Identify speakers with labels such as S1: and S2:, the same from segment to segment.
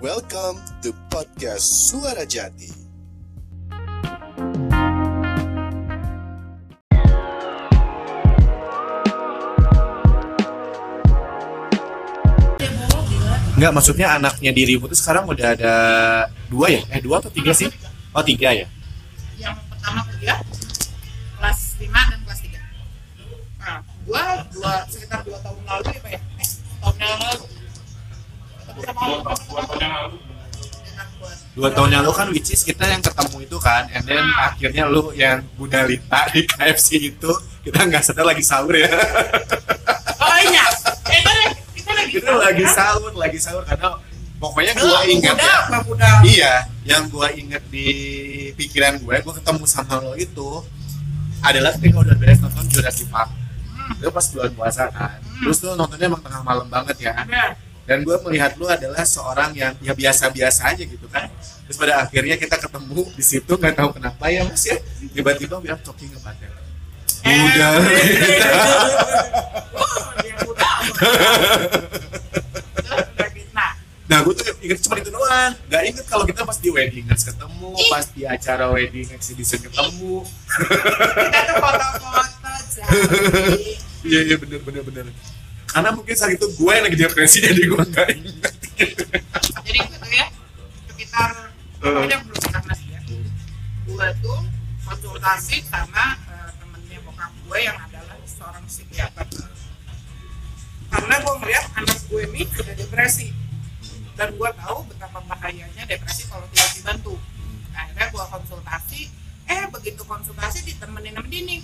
S1: Welcome to podcast Suara Jati.
S2: Enggak, maksudnya anaknya dirimu tuh sekarang udah ada dua ya? Eh dua atau tiga sih? Oh tiga ya?
S3: yang pertama kuliah kelas 5 dan kelas 3 nah gua dua sekitar dua tahun lalu ya pak ya eh, tahun yang lalu ketemu sama lu pas dengan gua
S2: Dua tahun yang lalu kan which is kita yang ketemu itu kan And then akhirnya lu yang Bunda Lita di KFC itu Kita nggak sadar lagi sahur ya.
S3: Oh iya. Lagi kita lagi
S2: Kita lagi sahur, lagi sahur Karena pokoknya gua ingat ya. Iya, yang gua inget di pikiran gue, gua ketemu sama lo itu adalah ketika udah beres nonton Jurassic Park. Itu pas bulan puasa kan. Terus tuh nontonnya emang tengah malam banget ya. Dan gue melihat lu adalah seorang yang ya biasa-biasa aja gitu kan. Terus pada akhirnya kita ketemu di situ nggak tahu kenapa ya mas ya. Tiba-tiba we are talking about that.
S3: Muda nah
S2: Nah, gue tuh inget cuma itu doang. Gak inget kalau kita pas di wedding Nights ketemu, pas di acara wedding exhibition ketemu.
S3: kita tuh foto-foto
S2: Iya iya bener bener bener. Karena mungkin saat itu gue yang lagi depresi jadi gue nggak ingat.
S3: jadi gitu ya sekitar pokoknya belum karena dia gue tuh konsultasi sama eh, temennya bokap gue yang adalah seorang psikiater. Karena gue melihat anak gue ini sudah depresi. Dan gue tahu betapa bahayanya depresi kalau tidak dibantu akhirnya gue konsultasi eh begitu konsultasi ditemenin sama Dini.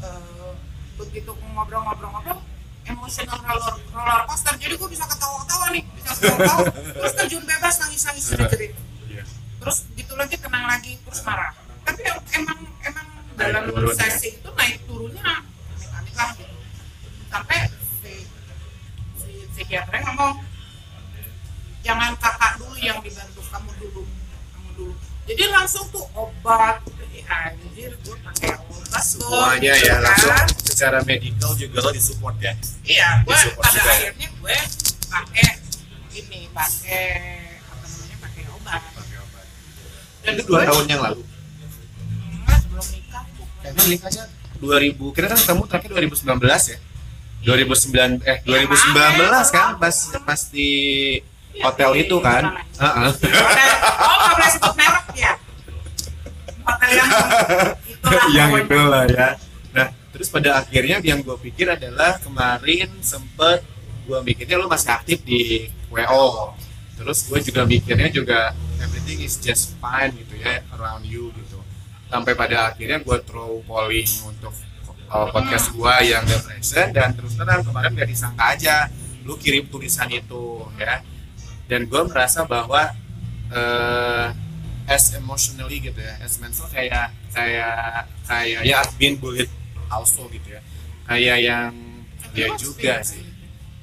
S3: Eh, begitu ngobrol-ngobrol-ngobrol emosional roller, roller coaster. Jadi gue bisa ketawa-ketawa nih bisa ketawa terus terjun bebas nangis-nangis jerit-jerit
S2: Iya.
S3: terus gitu lagi tenang lagi terus marah. Tapi em- emang emang dalam
S2: ya?
S3: sesi itu naik turunnya amit-amit lah gitu. Sampai si si psikiaternya ngomong jangan kakak dulu yang dibantu kamu dulu kamu dulu jadi langsung tuh obat jadi anjir gue pakai obat
S2: Semuanya
S3: gitu
S2: ya
S3: kan.
S2: langsung secara medical juga lo disupport ya.
S3: Iya, gue
S2: Disupport
S3: pada
S2: juga ya?
S3: akhirnya gue pakai ini, pakai apa namanya, pakai obat.
S2: Pakai obat.
S3: Dan
S2: Itu dua tahun yang lalu.
S3: Enggak, sebelum nikah.
S2: Emang nikahnya 2000 kita kan ketemu terakhir 2019 ya. 2009 eh 2019 kan pas pas di hotel
S3: Iya,
S2: itu kan. Heeh.
S3: Hotel, oh nggak boleh sebut ya. Yang itulah
S2: yang itulah ya. Nah, terus pada akhirnya yang gue pikir adalah kemarin sempet gue mikirnya lo masih aktif di WO. Terus gue juga mikirnya juga everything is just fine gitu ya around you gitu. Sampai pada akhirnya gue throw polling untuk uh, podcast gue yang depression dan terus terang kemarin gak disangka aja lu kirim tulisan itu ya. Dan gue merasa bahwa eh, as emotionally gitu ya as mental kayak kayak kayak ya I've been bullied also gitu ya. Kayak yang dia juga sih.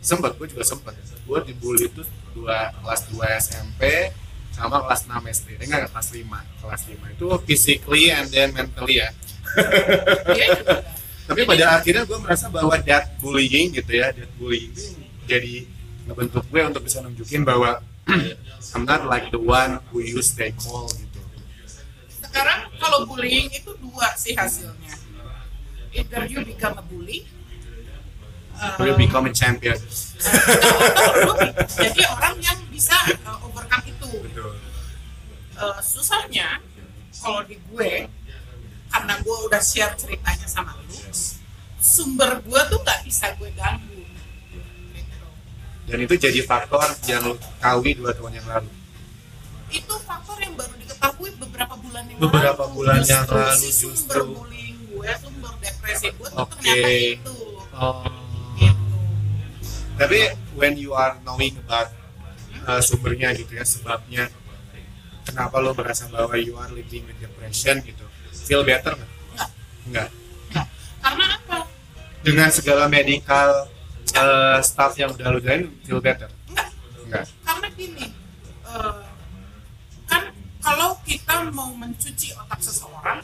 S2: Sempat gue juga sempat gue dibully itu dua kelas 2 SMP sama kelas 6 SD enggak kelas 5 kelas 5 itu physically and then mentally ya.
S3: Dia juga.
S2: tapi pada akhirnya gue merasa bahwa that bullying gitu ya that bullying itu jadi ngebentuk gue untuk bisa nunjukin bahwa I'm not like the one who use they call gitu
S3: Sekarang kalau bullying itu dua sih hasilnya. Either you become a bully, uh,
S2: will become a champion
S3: jadi orang yang bisa uh, overcome itu.
S2: betul
S3: Eh, susahnya kalau di gue karena gue udah share ceritanya sama lu sumber gue tuh nggak bisa gue ganggu.
S2: Dan itu jadi faktor yang lo ketahui dua tahun yang lalu
S3: itu faktor yang baru diketahui beberapa bulan yang
S2: Beberapa
S3: lalu
S2: bulan yang
S3: Justru
S2: lalu,
S3: si sumber
S2: justru.
S3: bullying gue sumber depresi gue tuh
S2: Oke.
S3: ternyata itu
S2: oh.
S3: gitu
S2: tapi when you are knowing about uh, sumbernya gitu ya sebabnya kenapa lo merasa bahwa you are living with depression gitu feel better nggak
S3: Nggak.
S2: nggak
S3: Nah, karena apa
S2: dengan segala medical uh, staff yang udah lo jalanin feel better?
S3: Enggak. Karena gini, uh, kan kalau kita mau mencuci otak seseorang,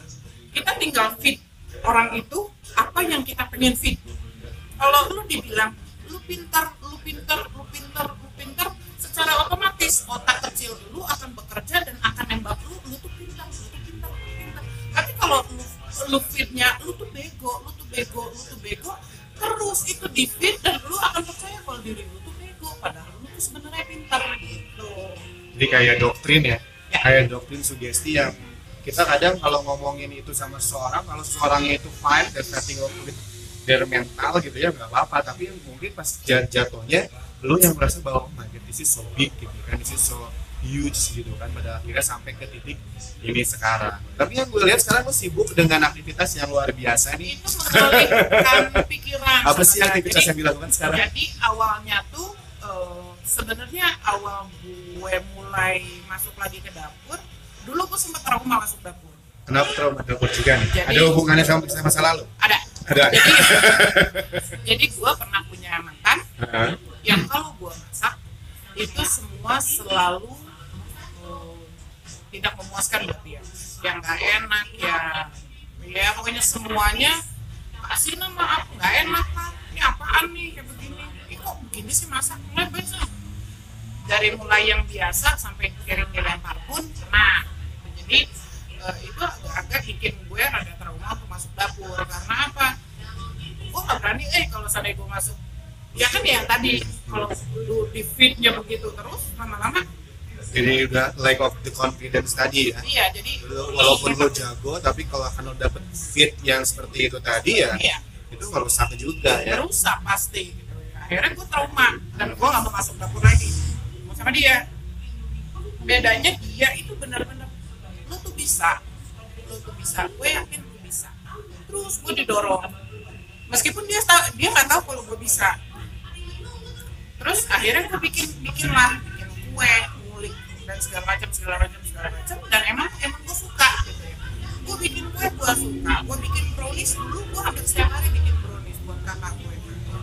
S3: kita tinggal fit orang itu apa yang kita pengen fit. Kalau lu dibilang lu pintar, lu pintar, lu pintar, lu pintar, secara otomatis otak kecil lu akan bekerja dan akan nembak lu, lu tuh pintar, lu tuh pintar lu pintar. Tapi kalau lu, lu feednya, lu tuh bego, lu tuh bego, lu tuh bego, terus itu di feed dan lu akan percaya kalau diri lu tuh bego padahal lu tuh sebenarnya pintar gitu.
S2: Jadi kayak doktrin ya,
S3: Ya.
S2: kayak doktrin sugesti yang kita kadang kalau ngomongin itu sama seseorang kalau seseorangnya itu fine dan setting with their mental gitu ya nggak apa-apa. Tapi mungkin pas jat- jatuhnya lu yang merasa bahwa oh my god this is so big gitu kan. This is so huge gitu kan pada akhirnya sampai ke titik ini sekarang. Tapi yang gue lihat sekarang lu sibuk dengan aktivitas yang luar biasa nih.
S3: Itu mengalihkan pikiran
S2: apa sih aktivitas
S3: Jadi-
S2: yang dilakukan sekarang?
S3: jadi awalnya tuh eh, sebenarnya awal gue mulai masuk lagi ke dapur dulu gue sempat trauma masuk dapur.
S2: Kenapa trauma dapur juga nih?
S3: Jadi-
S2: ada hubungannya sama kisah masa lalu?
S3: Ada.
S2: Ada.
S3: Jadi jadi gue pernah punya mantan
S2: Heeh.
S3: yang kalau gue masak itu semua selalu tidak memuaskan buat dia. Yang nggak enak ya ya pokoknya semuanya kasih nama apa nggak enak lah ini apaan nih kayak begini. Ini kok begini sih masak mulai biasa dari mulai yang biasa sampai piring dilempar pun nah jadi eh, itu agak-agak bikin gue rada trauma untuk masuk dapur. Karena apa? Gue nggak berani eh kalau seandainya gue masuk. Ya kan yang tadi kalau di feednya begitu terus lama-lama
S2: jadi udah lack of the confidence tadi ya.
S3: Iya jadi
S2: Lu- walaupun lo jago tapi kalau akan lo dapet fit yang seperti itu tadi ya
S3: iya.
S2: itu merusak juga ya.
S3: Merusak pasti gitu ya. akhirnya gue trauma dan gue gak mau masuk dapur lagi. Mau sama dia. Bedanya dia itu benar-benar lu tuh bisa. Lu tuh bisa. Gue yakin lu bisa. Terus gue didorong. Meskipun dia tahu dia nggak tahu kalau gue bisa. Terus akhirnya gue bikin bikin lah bikin kue dan segala macam segala macam segala macam. Dan emang emang gue suka gitu ya. Gue bikin kue gue suka. Gue bikin brownies dulu gue hampir setiap hari bikin brownies buat kakak gue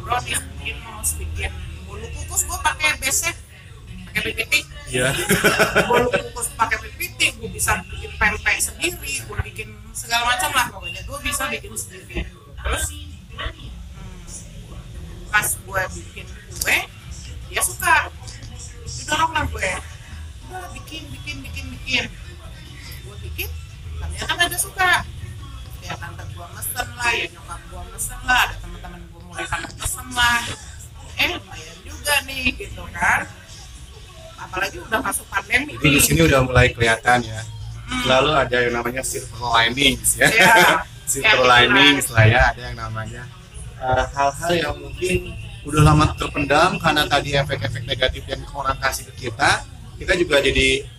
S3: brownies bikin mouse bikin bolu kukus. Gue pakai besek pakai PPT
S2: Iya.
S3: bolu kukus pakai PPT gue bisa bikin pempek sendiri gue bikin segala macam lah pokoknya. Gue bisa bikin sendiri. Terus hmm, pas gue bikin nggak suka. Ya tante gue mesen lah ya nyokap gue mesen lah ada teman-teman gue mulai pada mesen lah. Eh lumayan juga nih gitu kan. Apalagi udah masuk pandemi.
S2: Jadi di sini udah mulai kelihatan ya.
S3: Hmm.
S2: lalu ada yang namanya silver linings ya.
S3: Iya.
S2: silver
S3: Kayak
S2: linings lah ya ada yang namanya. Uh, hal-hal yang mungkin udah lama terpendam karena tadi efek-efek negatif yang orang kasih ke kita kita juga jadi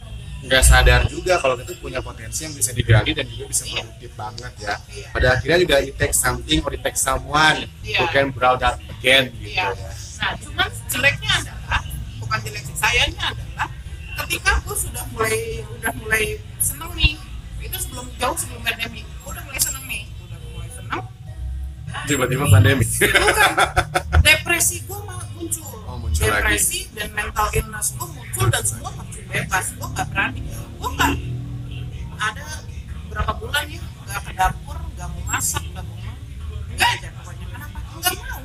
S2: nggak sadar juga kalau kita punya potensi yang bisa digali dan juga bisa produktif banget ya
S3: Iya.
S2: pada akhirnya juga it takes something or it takes someone
S3: Iya.
S2: who can brown that again gitu
S3: Iya.
S2: ya
S3: Nah, cuman jeleknya adalah bukan jelek sayangnya adalah ketika aku sudah mulai udah mulai seneng nih, itu sebelum jauh sebelum pandemi, aku udah mulai seneng nih, udah mulai seneng.
S2: tiba-tiba pandemi
S3: Bukan depresi gue malah muncul.
S2: Oh, muncul
S3: depresi dan mental illness gue muncul dan semua bebas. Gue nggak berani, gue nggak ada berapa bulan ya nggak ke dapur, nggak mau masak, nggak mau nggak aja pokoknya. Kenapa? Nggak mau.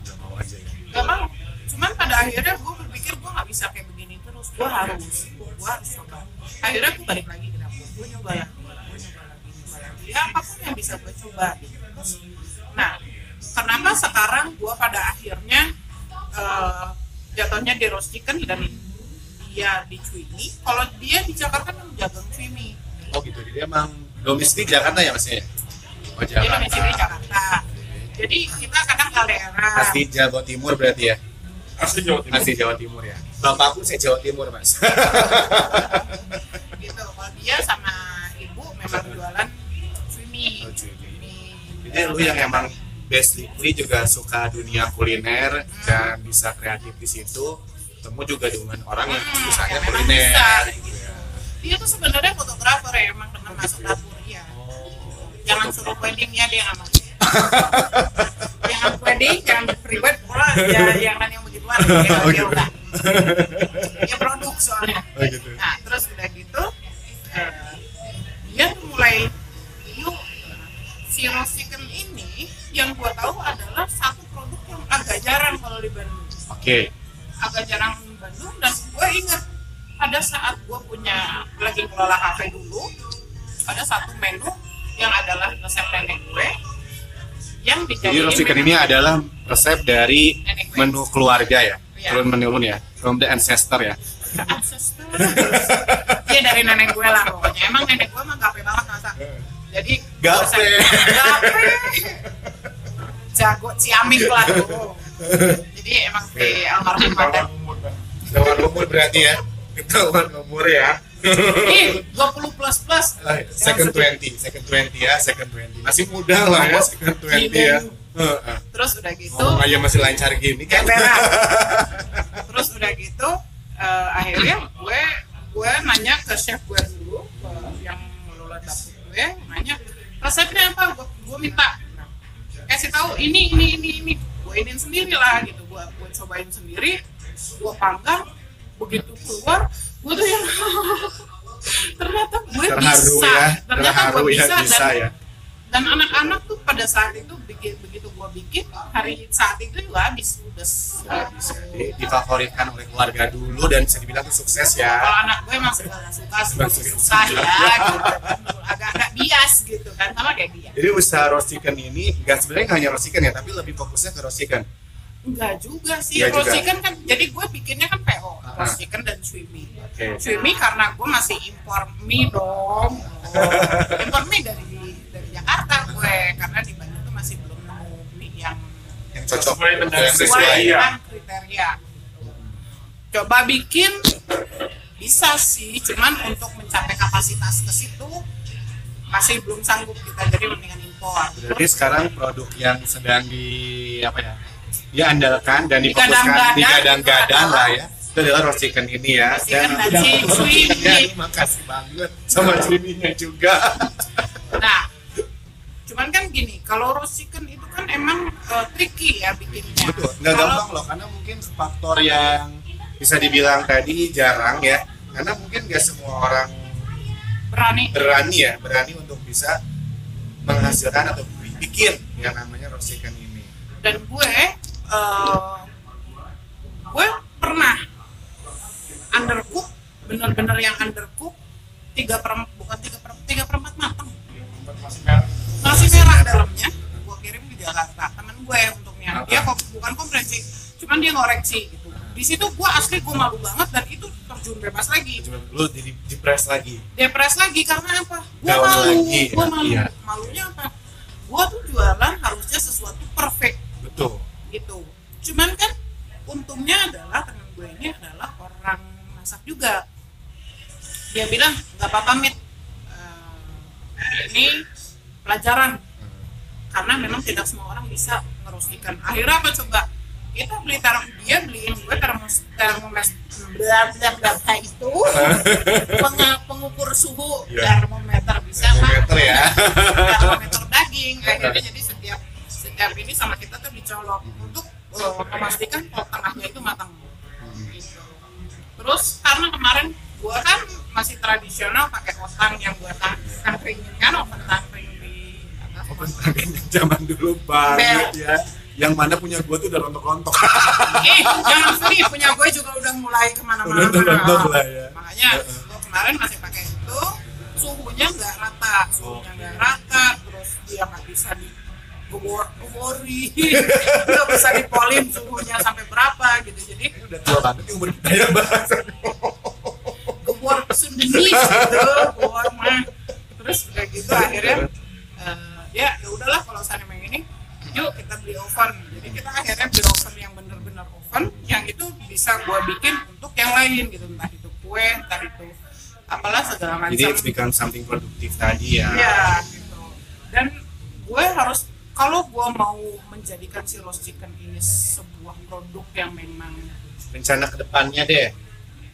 S2: Nggak mau aja ya.
S3: gak mau. Cuman pada akhirnya gue berpikir gue gak bisa kayak begini terus. Gue harus. Gue harus coba. Akhirnya gue balik lagi ke dapur. Gue nyoba lagi gue nyoba lagi nyoba lagi. Ya apa pun yang bisa gue coba gitu. Terus nah kenapa sekarang gue pada akhirnya eh, jatuhnya di roast chicken dan dia di Cuimi kalau dia di Jakarta kan jagang Cuimi
S2: oh gitu. Jadi emang domestik Jakarta ya mas ya? Oh
S3: dia
S2: Jakarta.
S3: domisili di Jakarta. Jadi kita kadang kaldera
S2: asli Jawa Timur berarti ya?
S4: Asli Jawa Timur.
S2: asli Jawa Timur ya. Bapakku saya Jawa Timur mas.
S3: Gitu. Kalau dia sama ibu memang jualan Cuimi
S2: Oh, jadi lu yang emang basically juga suka dunia kuliner dan bisa kreatif di situ temu juga dengan orang yang
S3: Hmm,
S2: usahanya
S3: memang
S2: kuliner
S3: bisa,
S2: gitu
S3: gitu.
S2: ya.
S3: dia tuh sebenarnya fotografer ya emang dengan masuk dapur ya jangan suruh wedding ya dia nggak mau jangan wedding jangan private pula ya jangan yang begituan ya,
S2: Oh, gitu.
S3: udah dia produk soalnya
S2: Oh, gitu.
S3: nah terus udah gitu eh, dia tuh mulai yuk si roast chicken ini yang gua tahu adalah satu produk yang agak jarang kalau di Bandung
S2: oke
S3: agak jarang di Bandung dan gue inget pada saat gue punya lagi ngelola kafe dulu ada satu menu yang adalah resep nenek gue yang
S2: Jadi
S3: dijadiin
S2: chicken
S3: memang-
S2: ini adalah resep dari menu keluarga ya,
S3: Iya.
S2: turun menurun ya, from the ancestor ya.
S3: ancestor. Iya dari nenek gue lah pokoknya. Emang nenek gue emang gape banget masak jadi
S2: Gape.
S3: gape. Jago ciamik lah tuh jadi emang si almarhum ada
S2: Ketahuan umur berarti ya. Ketahuan umur ya.
S3: ih 20 plus plus
S2: second
S3: Yang
S2: 20, second 20 ya, second 20. Masih muda lah ya, second 20 ya. Heeh.
S3: terus udah gitu
S2: Ngomong aja masih lancar gini kan.
S3: Berak. gue
S2: ya,
S3: bisa,
S2: bisa
S3: dan
S2: ya.
S3: dan anak-anak tuh pada saat itu bikin begitu gua bikin hari saat itu juga habis ludes
S2: Jadi difavoritkan oleh keluarga dulu dan bisa dibilang tuh sukses ya.
S3: kalau anak gue emang segala suka
S2: Segala
S3: susah,
S2: suka.
S3: ya gitu agak-agak bias gitu kan sama kayak dia
S2: Jadi usaha roast chicken ini nggak sebenarnya nggak hanya roast chicken ya, tapi lebih fokusnya ke roast chicken.
S3: enggak juga sih
S2: Enggak
S3: roast chicken kan jadi gue bikinnya kan PO
S2: Ah.
S3: roast chicken dan swimi karena gue masih impor mie dong Oh, impor mie dari dari Jakarta gue karena di Bandung tuh masih belum nemu mie yang
S2: Yang cocok
S4: Sesuai dengan
S2: yang
S3: sesuai
S2: sesuai ya.
S3: dengan kriteria. Coba bikin bisa sih, cuman untuk mencapai kapasitas ke situ masih belum sanggup kita jadi mendingan impor.
S2: Berarti sekarang produk yang sedang di apa ya? Diandalkan dan difokuskan
S3: Digadang-gadang.
S2: digadang-gadang lah ya. Adalah roast chicken ini ya.
S3: Dan
S2: Dan
S3: si.
S2: Ya, makasih banget sama Swiminya juga.
S3: Nah, cuman kan gini, kalau roast chicken itu kan emang eh, tricky ya bikinnya.
S2: Betul, nggak
S3: Kalau-
S2: gampang loh karena mungkin faktor yang bisa dibilang tadi jarang ya. Karena mungkin nggak semua orang
S3: berani
S2: berani ya, berani untuk bisa menghasilkan atau bikin yang namanya roast chicken ini.
S3: dan gue eh, gue pernah undercook bener-bener yang undercook tiga per bukan tiga per tiga perempat matang masih merah dalamnya. Gue kirim ke Jakarta temen gue untungnya dia kok bukan kompresi cuman dia ngoreksi gitu. Di situ gue asli gue malu banget dan itu terjun bebas lagi.
S2: Lu jadi depres lagi.
S3: depres lagi karena apa? Gue malu gue malu.
S2: Iya.
S3: malunya apa? Gue tuh jualan harusnya sesuatu perfect.
S2: Betul.
S3: gitu. Cuman kan untungnya adalah teman gue ini adalah masak juga. Dia bilang nggak apa-apa mit. Eh, ini pelajaran. Karena memang tidak semua orang bisa ngerus ikan. Akhirnya apa coba kita beli term dia beliin gue termos termometer bla bla bla bla itu. Peng- pengukur suhu
S2: Iya.
S3: termometer bisa
S2: Termometer ya.
S3: termometer daging. Akhirnya jadi setiap setiap ini sama kita tuh dicolok untuk uh, memastikan kalau tengahnya itu matang. Terus karena kemarin gua kan masih tradisional pakai otang yang gua tang- tangkringin kan oven tangkring di atas
S2: Open target yang zaman dulu banget ya. Yang mana punya gua tuh udah rontok-rontok.
S3: eh jangan sedih punya gue juga udah mulai ke mana-mana
S2: Udah rontok lah ya.
S3: makanya gua kemarin masih pakai itu suhunya nggak rata. Suhunya nggak rata terus dia nggak bisa di gebori nggak bisa dipolin suhunya sampai berapa gitu jadi
S2: udah tua banget nih umur kita ya bahasa.
S3: gebor sundenis gitu gebor mah terus udah gitu akhirnya eh, ya ya udahlah kalau sana yang ini yuk kita beli oven jadi kita akhirnya beli oven yang bener-bener oven yang itu bisa gua bikin untuk yang lain gitu entah itu kue entah itu apalah segala macam
S2: Jadi it's become something produktif tadi ya.
S3: Iya gitu. Dan gue harus kalau gue mau menjadikan si roast chicken ini sebuah produk yang memang
S2: Rencana ke depannya deh.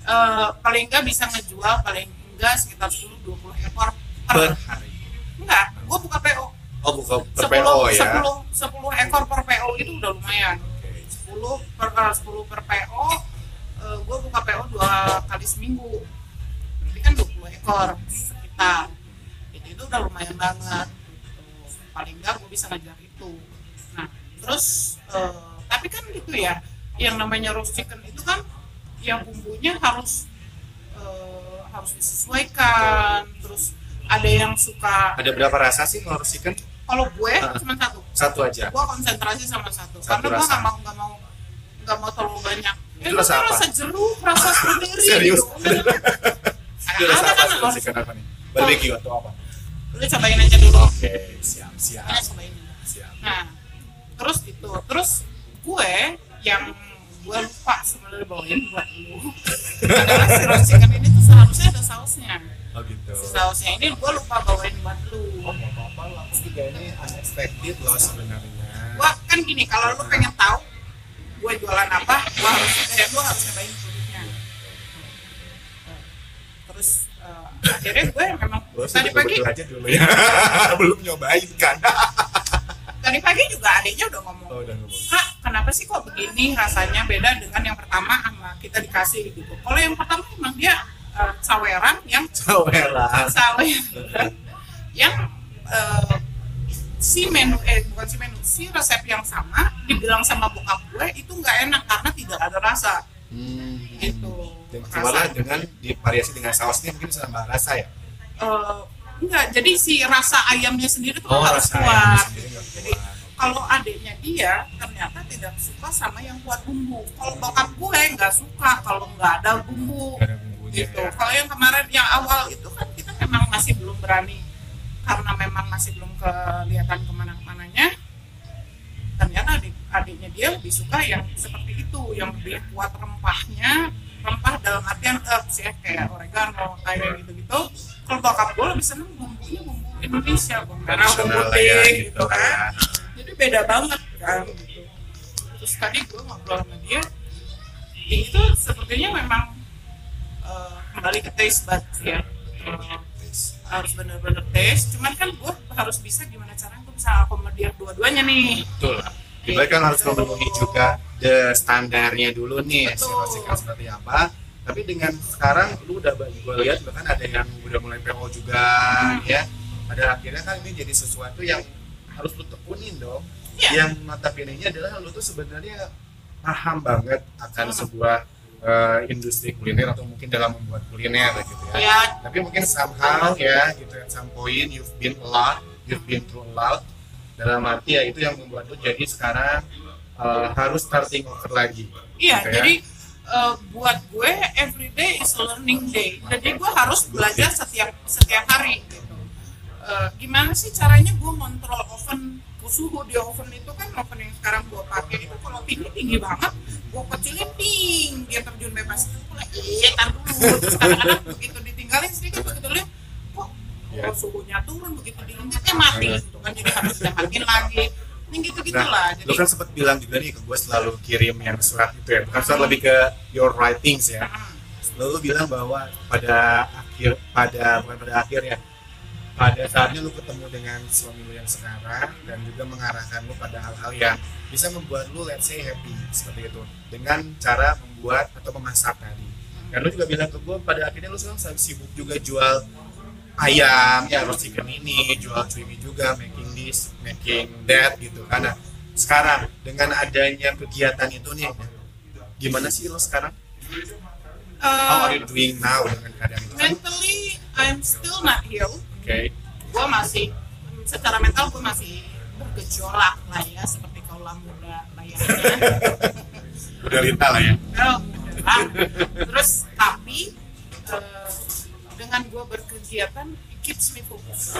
S3: eh, paling enggak bisa ngejual paling enggak sekitar 10-20 ekor per,
S2: Per hari.
S3: enggak gue buka PO
S2: Oh buka per
S3: 10,
S2: PO ya.
S3: 10, 10 ekor per PO itu udah lumayan 10 per eh, 10 per PO gue buka PO dua kali seminggu berarti kan 20 ekor sekitar itu, itu udah lumayan banget. Paling enggak gue bisa ngajar itu nah terus eh, tapi kan gitu ya yang namanya roast chicken itu kan yang bumbunya harus eh, harus disesuaikan terus ada yang suka
S2: Ada berapa rasa sih kalau roast chicken?
S3: kalau gue
S2: Ah.
S3: cuma satu
S2: satu aja
S3: gue konsentrasi sama satu,
S2: Satu
S3: karena gue
S2: rasa.
S3: nggak mau nggak mau nggak mau terlalu banyak
S2: Itu rasa apa?
S3: rasa jeruk rasa strawberry
S2: Serius?
S3: gitu.
S2: itu rasa
S3: ada
S2: apa
S3: kan
S2: racikan apa nih barbecue atau apa
S3: lu cobain aja dulu.
S2: Oke siap siap.
S3: Ini cobain
S2: siap.
S3: Nah terus itu terus gue yang gue lupa sebenarnya bawain buat lu. Adalah si roast chicken ini tuh seharusnya ada sausnya.
S2: Oh gitu.
S3: Si sausnya ini gue lupa bawain buat lu.
S2: Oh nggak apa-apa lah. Juga ini unexpected loh sebenarnya.
S3: Gua kan gini kalau lu pengen tahu gue jualan apa gua harus eh, lu harus cobain produknya terus akhirnya gue memang tadi pagi
S2: aja dulu ya. Belum nyobain kan.
S3: Tadi pagi juga adiknya udah ngomong
S2: oh udah ngomong.
S3: Kak kenapa sih kok begini? Rasanya beda dengan yang pertama sama kita dikasih gitu. Kalau yang pertama emang dia eh, saweran yang
S2: saweran.
S3: Saweran. Yang eh, si menu eh bukan si menu si resep yang sama dibilang sama bokap gue itu nggak enak karena tidak ada rasa.
S2: Hmm. Gimana dengan divariasi dengan sausnya? Mungkin bisa nambah rasa ya?
S3: Eh, enggak jadi si rasa ayamnya sendiri tuh
S2: Oh,
S3: harus kuat. jadi kalau adiknya dia ternyata tidak suka sama yang kuat bumbu. Kalau bokap gue nggak suka kalau nggak ada bumbu.
S2: Ada
S3: gitu.
S2: ya.
S3: kalau yang kemarin yang awal itu kan kita memang masih belum berani. Karena memang masih belum kelihatan ke mana-kemananya ternyata adik adiknya dia lebih suka yang seperti itu yang lebih kuat rempahnya rempah dalam artian herbs ya kayak oregano kayak gitu gitu kalau bokap gue lebih seneng bumbunya bumbu Indonesia bumbu merah bumbu putih
S2: ya
S3: gitu,
S2: gitu
S3: kan.
S2: kan
S3: jadi beda banget kan gitu. terus tadi gue ngobrol sama dia itu sepertinya memang eh, kembali ke taste buds ya. Eh, harus bener-bener taste cuman kan gue harus bisa gimana caranya gue bisa akomodir dua-duanya nih.
S2: Betul. Kita kan harus memenuhi juga the standarnya dulu nih si
S3: Betul.
S2: Rosikan seperti apa tapi dengan sekarang lu udah gue lihat bahkan ada yang udah mulai PO juga
S3: Hmm.
S2: ya pada akhirnya kan ini jadi sesuatu yang harus lu tekunin dong
S3: Iya.
S2: yang notabene nya adalah lu tuh sebenarnya paham banget akan
S3: Hmm.
S2: sebuah eh, industri kuliner atau mungkin dalam membuat kuliner gitu ya
S3: ya
S2: tapi mungkin somehow ya gitu at some point you've been a lot you've been through a lot dalam arti ya itu yang membuat lu jadi sekarang uh, harus starting over lagi.
S3: Iya
S2: Gitu ya.
S3: jadi eh, buat gue everyday is a learning day. Jadi gue harus belajar setiap setiap hari gitu. Eh, gimana sih caranya gue kontrol oven suhu di oven itu kan oven yang sekarang gue pakai itu kalau tinggi tinggi banget gue kecilin ting dia terjun bebas. Itu pula eh tar dulu. Terus kadang-kadang begitu ditinggalin sedikit begitu lihat kok
S2: Iya.
S3: kok suhunya turun begitu eh mati gitu kan. Jadi harus ditematin lagi ini gitu gitulah
S2: Nah,
S3: jadi
S2: lu kan sempat bilang juga nih ke gue selalu kirim yang surat itu ya. Bukan surat lebih ke your writings ya.
S3: Hmm,
S2: lalu bilang bahwa pada akhir pada bukan pada akhir ya pada saatnya lu ketemu dengan suami lu yang sekarang dan juga mengarahkan lu pada hal-hal yang bisa membuat lu let's say happy seperti itu. Dengan cara membuat atau memasak tadi. Dan lu juga bilang ke gue pada akhirnya lu sekarang sibuk juga jual ayam ya roast chicken ini jual cumi juga making this making that gitu karena sekarang dengan adanya kegiatan itu nih gimana sih lo sekarang? How are you doing now dengan keadaan itu?
S3: Mentally I'm still not healed.
S2: Oke
S3: gue masih secara mental gue masih bergejolak lah ya seperti kaulah muda layaknya
S2: udah lita lah ya.
S3: Oh, terus tapi eh, dengan gue berkegiatan it keeps me focus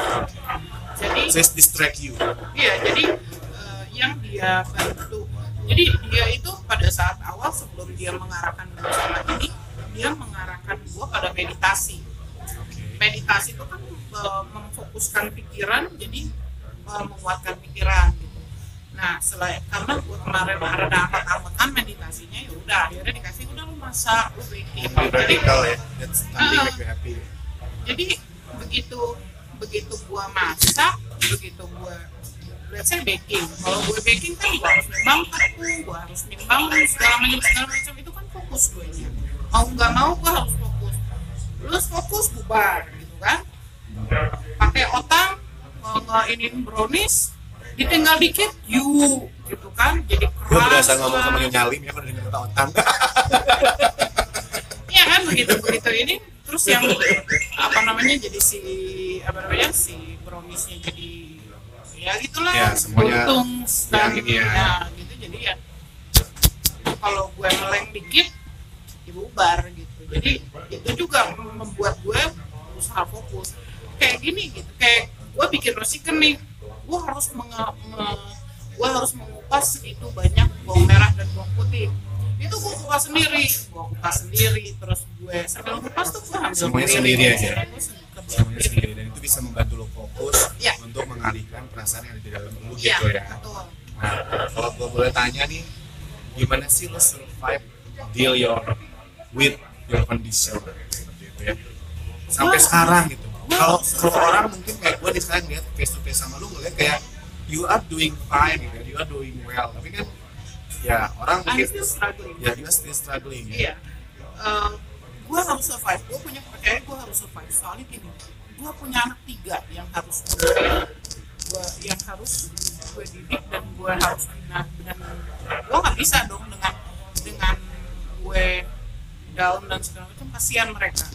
S3: jadi
S2: just distract you.
S3: iya jadi eh, yang dia bantu jadi dia itu pada saat awal sebelum dia mengarahkan gue sama ini dia mengarahkan gue pada meditasi. Meditasi itu kan eh, memfokuskan pikiran jadi eh, menguatkan pikiran. Gitu nah selain karena gue kemarin ada angkat-angkatan meditasinya ya udah akhirnya dikasih udah lu masak lu Jadi-
S2: radikal ya that's something make happy
S3: jadi begitu begitu gua masak begitu gua let's say baking. Kalau gue baking kan gua harus nimbang tepung gua harus nimbang segala macam segala macam. Itu kan fokus gue nya mau nggak mau gua harus fokus. Terus fokus bubar gitu kan. Pakai otak ini brownies ditinggal dikit you gitu kan. Jadi keras
S2: gue berasa ngomong sama Nyonya Lim ya kalau dengar otang
S3: Iya kan begitu begitu. Ini terus yang apa namanya jadi si apa namanya si browniesnya jadi ya gitulah.
S2: Ya, semuanya
S3: untung
S2: yang ini ya.
S3: gitu jadi ya kalau gue meleng dikit ya bubar gitu. Jadi itu juga membuat gue berusaha fokus. Kayak gini gitu kayak gue bikin rosikan nih gue harus menge- me- gue harus mengupas itu banyak bawang merah dan bawang putih itu gue kupas sendiri gue kupas sendiri terus gue sambil kupas tuh gue ambil
S2: Semuanya sendiri. aja? Semuanya sendiri dan itu bisa membantu lo fokus
S3: Iya.
S2: untuk mengalihkan perasaan yang ada di dalam lo
S3: Iya,
S2: gitu ya.
S3: betul.
S2: nah kalau gue boleh tanya nih gimana sih lo survive deal your with your condition? Seperti itu ya. Sampai sekarang gitu. kalau kalau orang mungkin kayak gue nih sekarang lihat face to face sama lu ngeliat kayak you are doing fine gitu ya, you are doing well. Tapi kan ya orang
S3: I'm
S2: mungkin
S3: still struggling.
S2: ya are still struggling ya
S3: Iya. Eh, gue harus survive. Gue punya kepercayaan gue harus survive. Soalnya gini, gue punya anak tiga yang harus gue, gue yang harus gue didik dan gue harus bina dengan gue nggak bisa dong dengan dengan gue down dan segala macam kasihan mereka.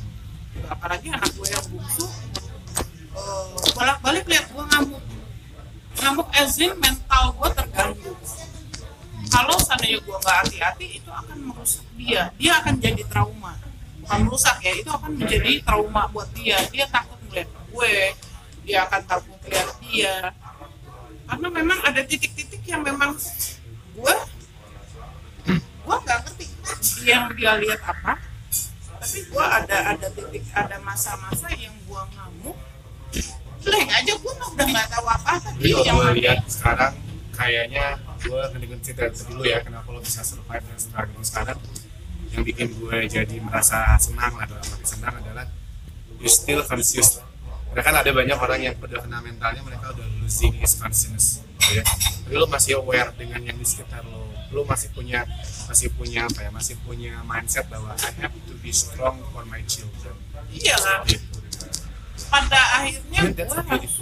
S3: Apalagi anak gue yang bungsu eh, bolak-balik lihat gue ngamuk ngamuk ezin mental gue terganggu kalau seandainya gue nggak hati-hati itu akan merusak dia. Dia akan jadi trauma. Bukan merusak ya itu akan menjadi trauma buat dia. Dia takut melihat gue dia akan takut melihat dia. Karena memang ada titik-titik yang memang gue gue nggak ngerti yang dia lihat apa. Tapi gue ada ada titik ada masa-masa yang gue ngamuk. Leng aja gue udah nggak tahu apa-apa. Dia yang
S2: gue lihat sekarang kayaknya gue ngedengerin cerita itu dulu ya kenapa lo bisa survive dan struggling sekarang. Yang bikin gue jadi merasa senang lah dalam arti senang adalah you still conscious. Karena kan ada banyak orang yang pada kena mentalnya mereka udah losing his consciousness gitu ya. Tapi lo masih aware dengan yang di sekitar lo. Lo masih punya masih punya apa ya masih punya mindset bahwa I have to be strong for my children.
S3: Iyalah
S2: gitu.
S3: Pada akhirnya gue harus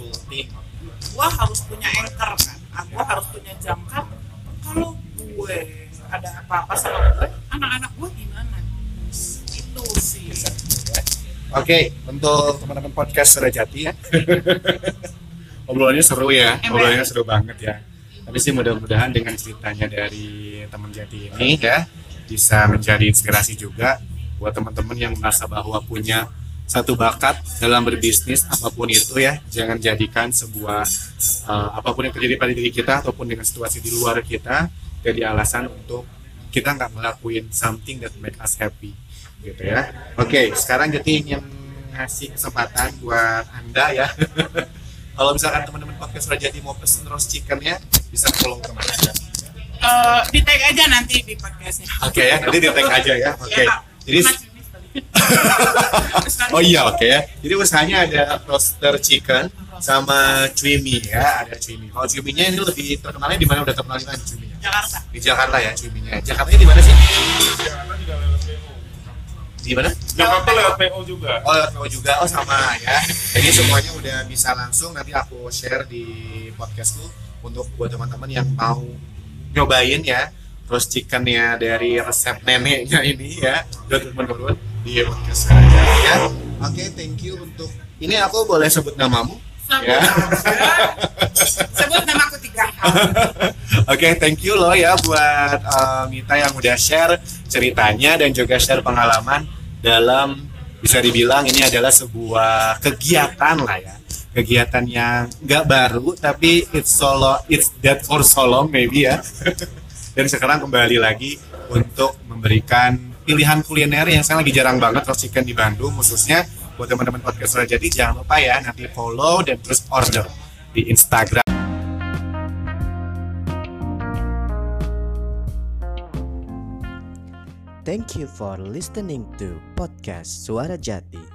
S3: gue harus punya anchor kan? Gue harus punya jangkar kalau gue ada apa-apa sama gue anak-anak gue gimana itu sih
S2: Oke, untuk teman-teman podcast sudah jati ya. Obrolannya seru ya, obrolannya seru banget ya. Tapi sih mudah-mudahan dengan ceritanya dari teman jati ini ya bisa menjadi inspirasi juga buat teman-teman yang merasa bahwa punya satu bakat dalam berbisnis apa pun itu ya. Jangan jadikan sebuah eh, apa pun yang terjadi pada diri kita ataupun dengan situasi di luar kita jadi alasan untuk kita nggak ngelakuin something that make us happy gitu ya. Oke sekarang jadi ingin ngasih kesempatan buat anda ya. Kalau misalkan teman-teman podcast Rajati mau pesen roast chickennya bisa follow ke mana
S3: Eh, di tag aja nanti di podcastnya.
S2: Oke ya nanti di tag aja ya. Oke.
S3: Ya,
S2: jadi
S3: Mas Yunis tadi.
S2: Oh iya oke ya. Jadi usahanya ada roaster chicken sama cumi ya, ada cumi. Kalau cuminya ini lebih terkenalnya di mana udah terkenal di mana cuminya?
S3: Jakarta
S2: Di Jakarta ya cuminya. Jakartanya di mana sih?
S4: Jakarta juga lewat PO.
S2: Di mana?
S4: Jakarta lewat PO juga.
S2: Oh, lewat PO juga. Oh sama ya. Jadi semuanya udah bisa langsung nanti aku share di podcastku untuk buat teman-teman yang mau nyobain ya roast chickennya dari resep neneknya ini ya buat teman-teman di podcast aja ya. Oke, thank you untuk ini aku boleh sebut namamu?
S3: sebut
S2: Ya.
S3: sebut nama aku tiga
S2: Oke, thank you loh ya buat uh, Mita yang udah share ceritanya dan juga share pengalaman dalam bisa dibilang ini adalah sebuah kegiatan lah ya. Kegiatan yang nggak baru tapi it's solo it's dead for so long maybe ya. dan sekarang kembali lagi untuk memberikan pilihan kuliner yang sekarang lagi jarang banget roast chicken di Bandung khususnya buat teman-teman podcast Suara jadi jangan lupa ya nanti follow dan terus order di Instagram
S5: Thank you for listening to podcast Suara Jati.